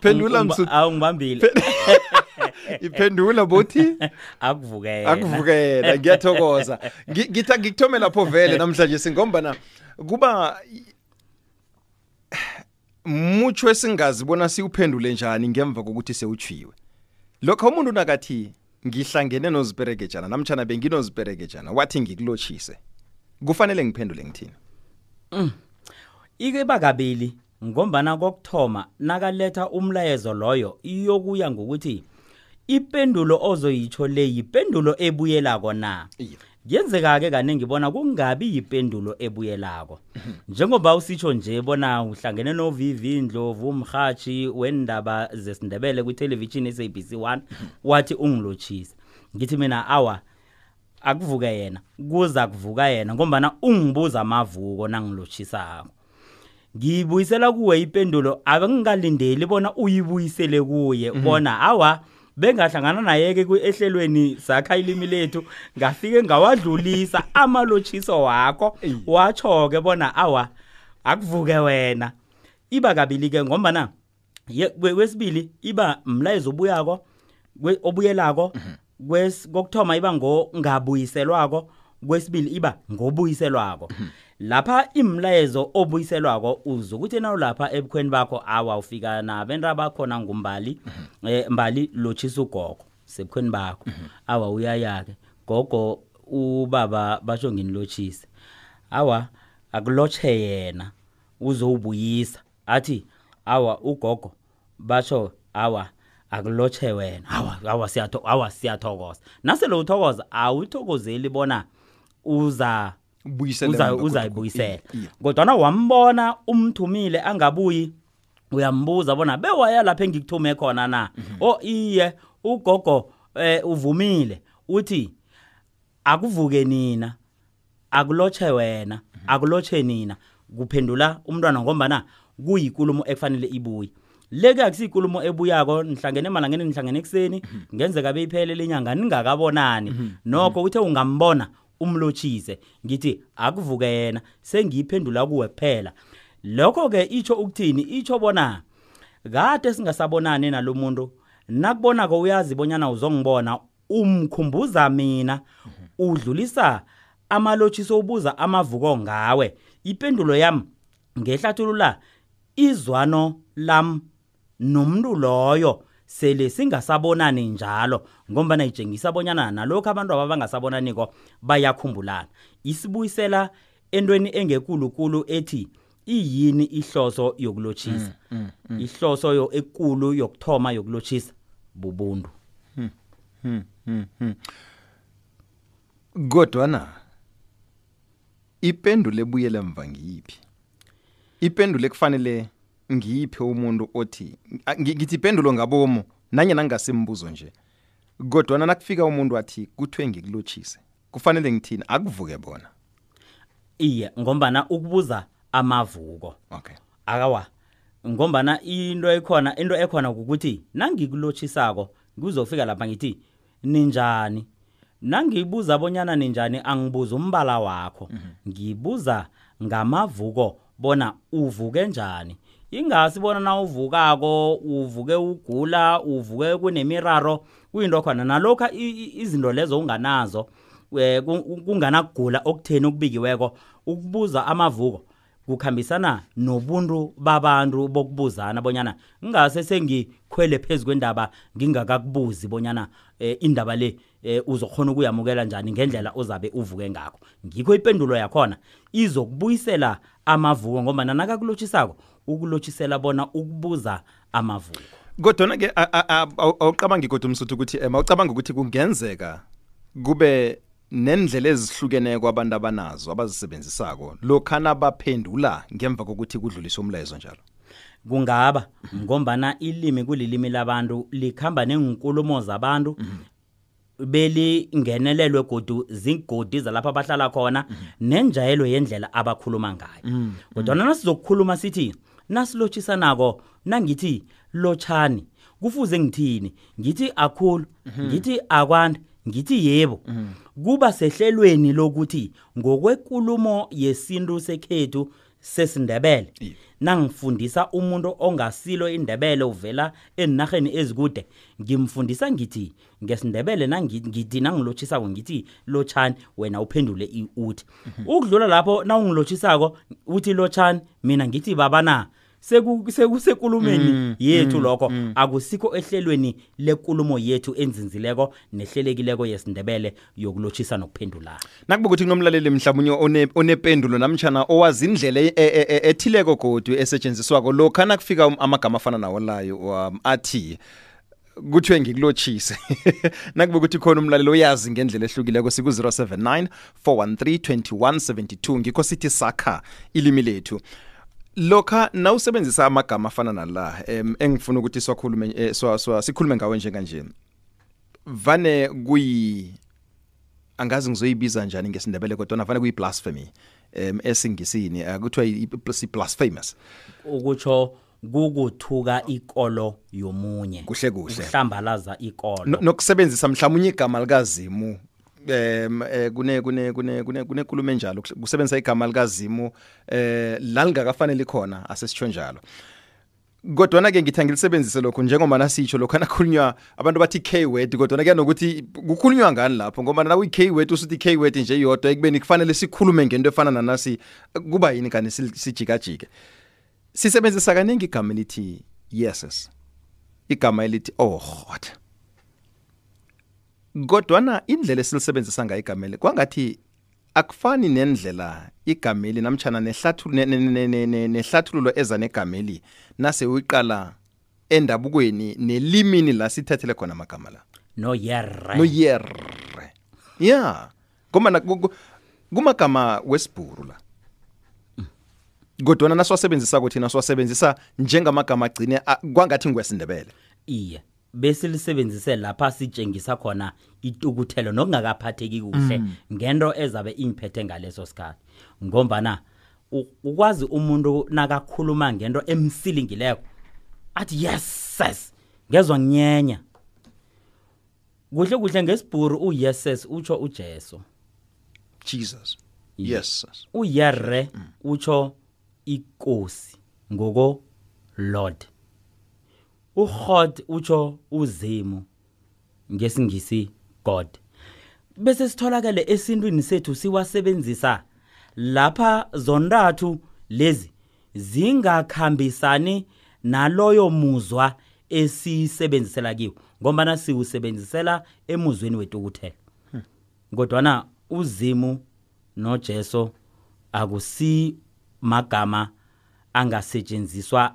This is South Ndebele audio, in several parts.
Phendula msuthu. Awungibambile. Iphendula bothi akuvukela. Akuvukela ngiyathokoza. Ngitha ngikuthome lapho vele namhlanje singombana kuba mutsho esingazi bona siwuphendule njani ngemva kokuthi sewutshiwe lokho umuntu nakathi ngihlangene noziperekejana namtshana benginoziperekejana wathi ngikulotshise kufanele ngiphendule ngithini mm. ike bakabili ngombana kokuthoma nakaletha umlayezo loyo iyokuya ngokuthi ipendulo ozoyitsho le yipendulo ebuyelako na kuyenzeka-ke kaningi bona kungabi yipendulo ebuyelako njengoba usitsho nje bona uhlangene no-vv ndlovu umrhatshi wendaba zesindebele kwithelevishini i-sabc one wathi ungilotshise ngithi mina awa akuvuke yena kuza kuvuka yena ngombana ungibuza amavuko nangilotshisako ngiyibuyisela kuwe ipendulo abengingalindeli bona uyibuyisele kuye mhm. bona awa bengahlangana naye-ke ehlelweni sakha ilimi lethu ngafike ngawadlulisa amalotshiso wakho watsho-ke bona awa akuvuke wena iba kabili-ke ngombana kwesibili iba mlayezo obuyako obuyelako mhm. kwes kokuthoma iba ngo ngabuyiselwako kwesibili iba ngobuyiselwako mhm. lapha imlayezo obuyiselwako uzokuthi nawo lapha ebukhweni bakho awa ufika nabenta bakhona ngumbali mhm. eh mbali lotshisa ugogo sebukhweni bakho awa uyayake gogo ubaba basho nginilotshise awa akulotshhe yena uzowubuyisa athi awa ugogo basho awa akulotshe wena awa awa siyatho awa siyathokoza nase lo uthokoza awuthokozeli bona uza uza uzayibuyisela kodwa na wambona umthumile angabuyi uyambuza bona bewaya lapha engikuthume khona na mhm. o iye ugogo eh uvumile uthi akuvuke nina akulotshe wena akulotshe nina kuphendula umntwana ngombana kuyikulumo ekufanele ibuye leke akusiyikulumo ebuyako nihlangene emalangeni nihlangene ekuseni ngenzeka beyiphele lenyanga ningakabonani nokho uthe ungambona umlotshise ngithi akuvuke yena sengiyiphendula kuwe kuphela lokho-ke itsho ukuthini itsho bona kade singasabonani nalo muntu nakubonako uyazi bonyana uzongibona umkhumbuza mina udlulisa amalotjhiso ubuza amavuko ngawe ipendulo yami ngehlathulula izwano lam nomuntu loyo sele singasabonani njalo ngombana itshengisa bonyana nalokhu abantu aba bangasabonaniko bayakhumbulana isibuyisela entweni engekulukulu ethi iyini ihloso yokulotshisa mm, mm, mm. ihloso yo ekulu yokuthoma yokulotshisa bubuntu hmm, hmm, hmm, hmm. kodwa na ipendulo ebuyela mva ngiyiphi ipendulo ekufanele ngiyiphe umuntu othi ngithi ipendulo ngabomo nanye nangasimbuzo nje kodwa na nakufika umuntu athi kuthiwe ngikulotshise kufanele ngithini akuvuke bona iye ngombana ukubuza amavuko okay akawa ngombana into ekhona into ekhona ukuthi nangikulochisako ngizofika lapha ngithi ninjani nangibuza abonyana ninjani angibuza umbala wakho mhm. ngibuza ngamavuko bona uvuke njani ingasi bona na uvukako uvuke ugula uvuke kunemiraro kuyinto khona nalokhu izinto lezo unganazo eh, kunganakugula okutheni okubikiweko ukubuza amavuko kukhambisana nobuntu babantu bokubuzana bonyana ngingase sengikhwele phezu kwendaba ngingakakubuzi bonyana eh, indaba le eh uzokhona ukuyamukela njani ngendlela ozabe uvuke ngakho ngikho ipendulo yakhona izokubuyisela amavuko ngoba nakakulotshisako ukulotshisela bona ukubuza amavuko kodwa ke awucabangi kodwa umsuthu ukuthi ema eh, ucabanga ukuthi kungenzeka kube nendlela ezihlukeneko abantu abanazo abazisebenzisako lokha nabaphendula ngemva kokuthi kudluliswe umlayezo njalo kungaba ngombana ilimi kulilimi labantu likhamba neenkulumo zabantu belingenelelwe godu zigodi zalapha abahlala khona nenjayelo yendlela abakhuluma ngayo kodwa nana sizokukhuluma sithi nasilotshisanako nangithi lotshani kufuze ngithini ngithi akhulu ngithi akwanda ngithi yebo kuba sehlelweni lokuthi ngokwekulumo yesintu sekhethu sesindebele Iye. nangifundisa umuntu ongasilo indebele uvela enarheni ezikude ngimfundisa ngithi ngesindebele nangi- ngithi nangilotshisako ngithi lotshani wena uphendule i- uthi ukudlula lapho nawungilotshisako uthi lotshani mina ngithi baba na Seku- seku- sekulumeni yethu lokho akusikho ehlelweni lekulumo yethu enzinzileko nehlelekileko yesindebele yokulotshisa nokuphendulana nakube ukuthi kunomlaleli mhlawumnye one- onependulo namtshana owazi indlela e- e- e- ethileko godu esetshenziswako lokha nakufika um- amagama afana nawo layo um, athi kuthiwe ngikulotshise nakube ukuthi khona umlaleli oyazi ngendlela ehlukileko siku-079 413 ngikho sithi sakha ilimi lethu lokha nawusebenzisa amagama afana nala um, engifuna ukuthi siwakhulume eh, siwa- siwa- sikhulume ngawo njenganje vane kuyi angazi ngizoyibiza njani ngesindebele kodwa vane kuyi blasphemy em esingisini eh, kuthiwa i blasphemous ukutsho kukuthuka ikolo yomunye kuhle kuhle uhlambalaza ikolo nokusebenzisa mhlawumnye igama likazimu em eh, kune kune kune kune kunenkulumo enjalo kusebenzisa igama likazimu eh lalingakafanele khona asesitsho njalo kodwana-ke ngithi angilisebenzise lokho njengoba nasitsho lokho nakhulunywa abantu bathi k word kodwana kuyanokuthi kukhulunywa ngani lapho ngoba nakuyi-k word usuthi i-k word nje yodwa ekubeni kufanele sikhulume ngento efana nanasi kuba yini kani sijikajike sisebenzisa kaningi igama elithi yeses igama elithi orhotha oh, kodwana indlela esilisebenzisa ngayo igamele kwangathi akufani nendlela igameli namtshana nehlathululo eza negameli nase uyiqala endabukweni nelimini la sithathele khona amagama la no yerre no yerre ya ngombana kumagama wesibhuru la kodwana nasiwasebenzisako thina siwasebenzisa njengamagama agcine kwangathi ngwesindebele iye besilisebenzise lapha sitshengisa khona itukuthelo nokungakaphatheki kuhle mm. ngento ezabe ingiphethe ngaleso sikhathi ngombana ukwazi umuntu nakakhuluma ngento emsilingileko athi yes sis ngezwa nginyenya kuhle kuhle ngesibhuru uyeses sis utsho ujesu jesus yes sis uyerre mm. utsho ikosi ngoko lord uGod utsho uZimu ngesingisi God bese sitholakele esintwini sethu siwasebenzisa lapha zontathu lezi zingakhambisani naloyo muzwa esisebenzisela kiwo ngombana siwusebenzisela emuzweni wetukuthelo hmm. kodwana uzimu nojesu akusi magama angasetshenziswa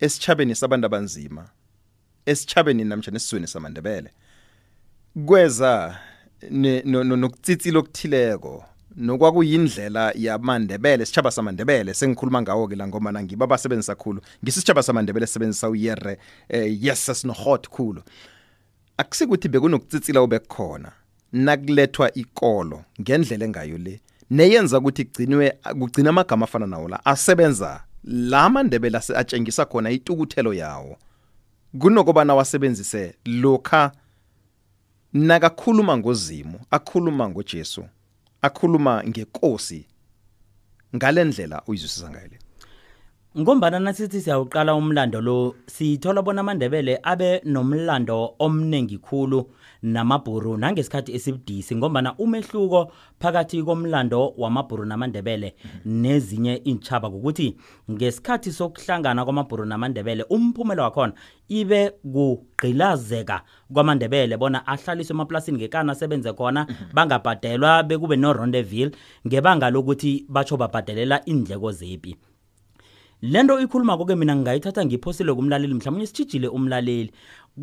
esitjhabeni sabantu abanzima esitjhabeni namtjana esizweni samaNdebele kweza nokutsitsila okuthileko nokwakuyindlela yamaNdebele sitjhaba samaNdebele sengikhuluma ngawo ke la ngombana ngiba basebenzisa khulu ngisisitjhaba samaNdebele sisebenzisa uyere eh, yes sinohot khulu akusikuthi bekunokutsitsila obekukhona nakulethwa ikolo ngendlela engayo le neyenza ukuthi kugcinwe kugcina amagama afana nawo la asebenza la mandebele atshengisa khona itukuthelo yawo kunokubana wasebenzise lokha nakakhuluma ngozimu akhuluma ngojesu akhuluma ngekosi ngalendlela uyizwisisa ngayo le ngombana nasithi siyawuqala umlando lo sithola bona amandebele abe nomlando omningi khulu namabhuru nangesikhathi esibudisi ngombana umehluko phakathi komlando wamabhuru namandebele nezinye iintshaba kukuthi ngesikhathi sokuhlangana kwamabhuru namandebele umphumela wakhona ibe kugqilazeka kwamandebele bona ahlaliswe emaplasini ngekani asebenze khona mhm. bangabhadelwa bekube norondeville ngebanga lokuthi batsho babhadelela iindleko zepi le nto ikhuluma-ko-ke mina ngingayithatha ngiphosile kumlaleli mhlawumbe sitshijile umlaleli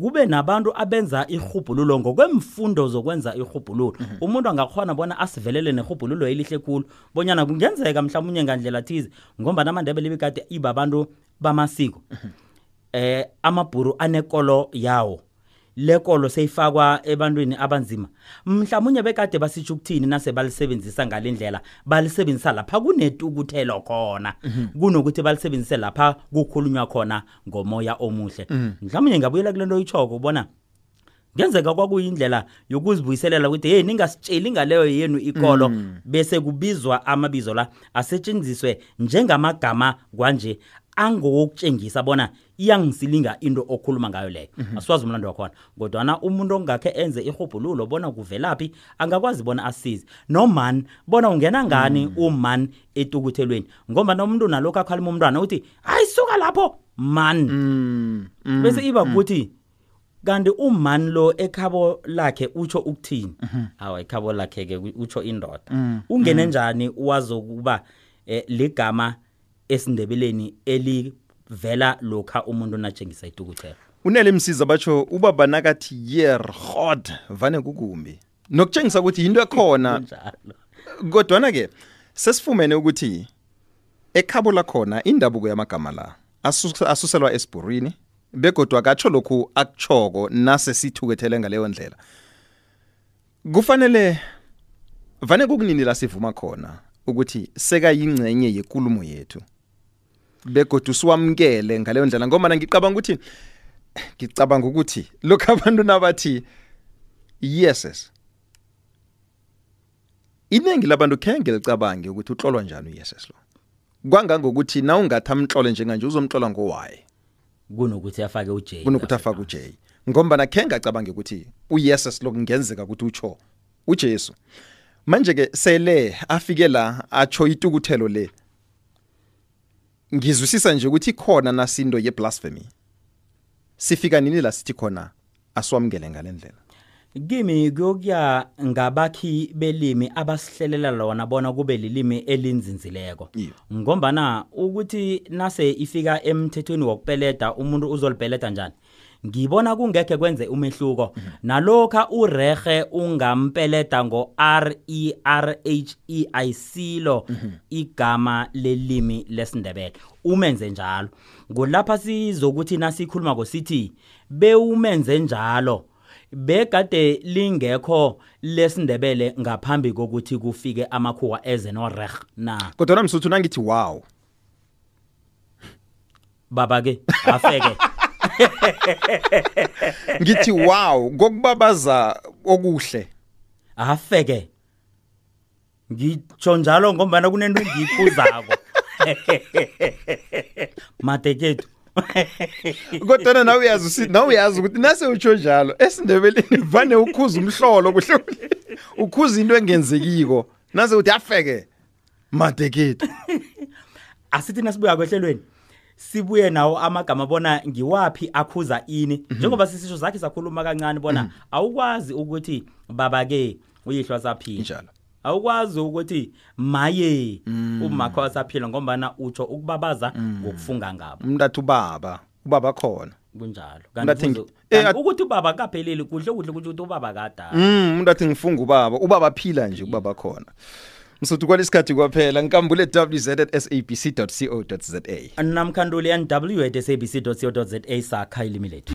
kube nabantu abenza irhubhululo ngokwemfundo zokwenza irhubhululo mhm. umuntu angakhona bona asivelele nerhubhululo elihle khulu bonyana kungenzeka mhlawumbe unye ngandlela thize ngombana amandebele ibikade ibabantu bamasiko mhm. eh amabhuru anekolo yawo lekolo seyifakwa ebantwini abanzima mhlawumunye bekade basitsho ukuthini nase balisebenzisa ngale ndlela balisebenzisa lapha kunetukuthelo khona mhm. kunokuthi balisebenzise lapha kukhulunywa khona ngomoya omuhle mhm. mhlawumunye ngabuyela kule nto oyitshoko ubona ngenzeka kwakuyindlela yokuzibuyiselela ukuthi hey ningasitsheli ngaleyo yenu ikolo mm. bese kubizwa amabizo la asetshenziswe njengamagama kwanje angokutshengisa bona iyangisilinga into okhuluma ngayo leyo mm -hmm. asiwazi umlando wakhona kodwana umuntu ongakhe enze ihubhululo bona kuvelaphi angakwazi bona asize noman bona ungena ngani mm. uman etukuthelweni ngoba nomuntu nalokho akhalima umntwana uthi hayi suka lapho man mm. Mm. bese iba mm. kuthi mm. kanti umani lo ekhabo lakhe utsho ukuthini mhm. awa ekhabo lakhe-ke utsho indoda mm, ungene mm. njani wazokuba eh, ligama esindebeleni elivela lokha umuntu natshengisa itukuthela unele msiza batsho ubaba nakathi yerhod vane kukumbi nokutshengisa ukuthi yinto ekhona kodwana ke sesifumene ukuthi ekhabo lakhona indabuko yamagama la asuselwa esibhurini begodwa katsho lokhu akuchoko nase sithukethele ngaleyo ndlela kufanele vane kukunini la sivuma khona ukuthi sekayingcenye yekulumo yethu begodu siwamukele ngaleyo ndlela ngombana ngicabanga ukuthi ngicabanga ukuthi lokhu abantu nabathi yeses iningi labantu khe ngilicabange ukuthi utlolwa njani uyeses lo kwangangokuthi na ungathi amtlole njenganje uzomtlola ngowaye kunokuthi afake uj kunokuthi afake uj ngombana khe ngacabange ukuthi uyeses lo kungenzeka ukuthi utsho ujesu manje-ke sele afike la atsho itukuthelo le ngizwisisa nje ukuthi khona nasinto yeblasphemy sifika nini la sithi khona asiwamukele ngalendlela kimi kuyokuya ngabakhi belimi abasihlelela lona bona kube lilimi elinzinzileko ngombana ukuthi nase ifika emthethweni wokupeleda umuntu uzolipeleda njani ngibona kungekhe kwenze umehluko mhm. nalokha urehe ungampeleda ngo R E R H E I C lo mhm. igama lelimi lesindebele umenze njalo ngolapha sizokuthi nasikhuluma ngosithi bewumenze njalo bekade lingekho lesindebele ngaphambi kokuthi kufike amakhuwa eze no reh na kodwa namsuthu nangithi wow baba ke afeke ngithi wow ngokubabaza okuhle afeke ngitsho njalo ngombana kunento engiyikuzako matekethu kodwana nawe uyazi nawe uyazi ukuthi nase utsho njalo esindebeleni vane ukhuza umhlolo kuhle ukhuza into engenzekiko nase uthi afeke Matekete. Asithi nasibuya kwehlelweni. sibuye nawo amagama bona ngiwaphi akhuza ini mm -hmm. njengoba sisisho zakhe sakhuluma kancane bona mm -hmm. awukwazi ukuthi baba ke uyihlwa saphila njalo awukwazi ukuthi maye mm. umakho asaphila ngombana utsho ukubabaza mm. ngokufunga ngabo umntathu baba ubaba khona kunjalo Umuntu athi kanti ngi- kuzo- Eh, kanti at- ukuthi ubaba kapheleli kuhle kuhle ukuthi ukuthi ubaba kadala Mm, umuntu athi ngifunga ubaba ubaba phila nje ubaba khona msuthu kwalesikhathi kwaphela nkambule wz at sabc co za namkhanduli nw at sabc co za sakha ilimi lethu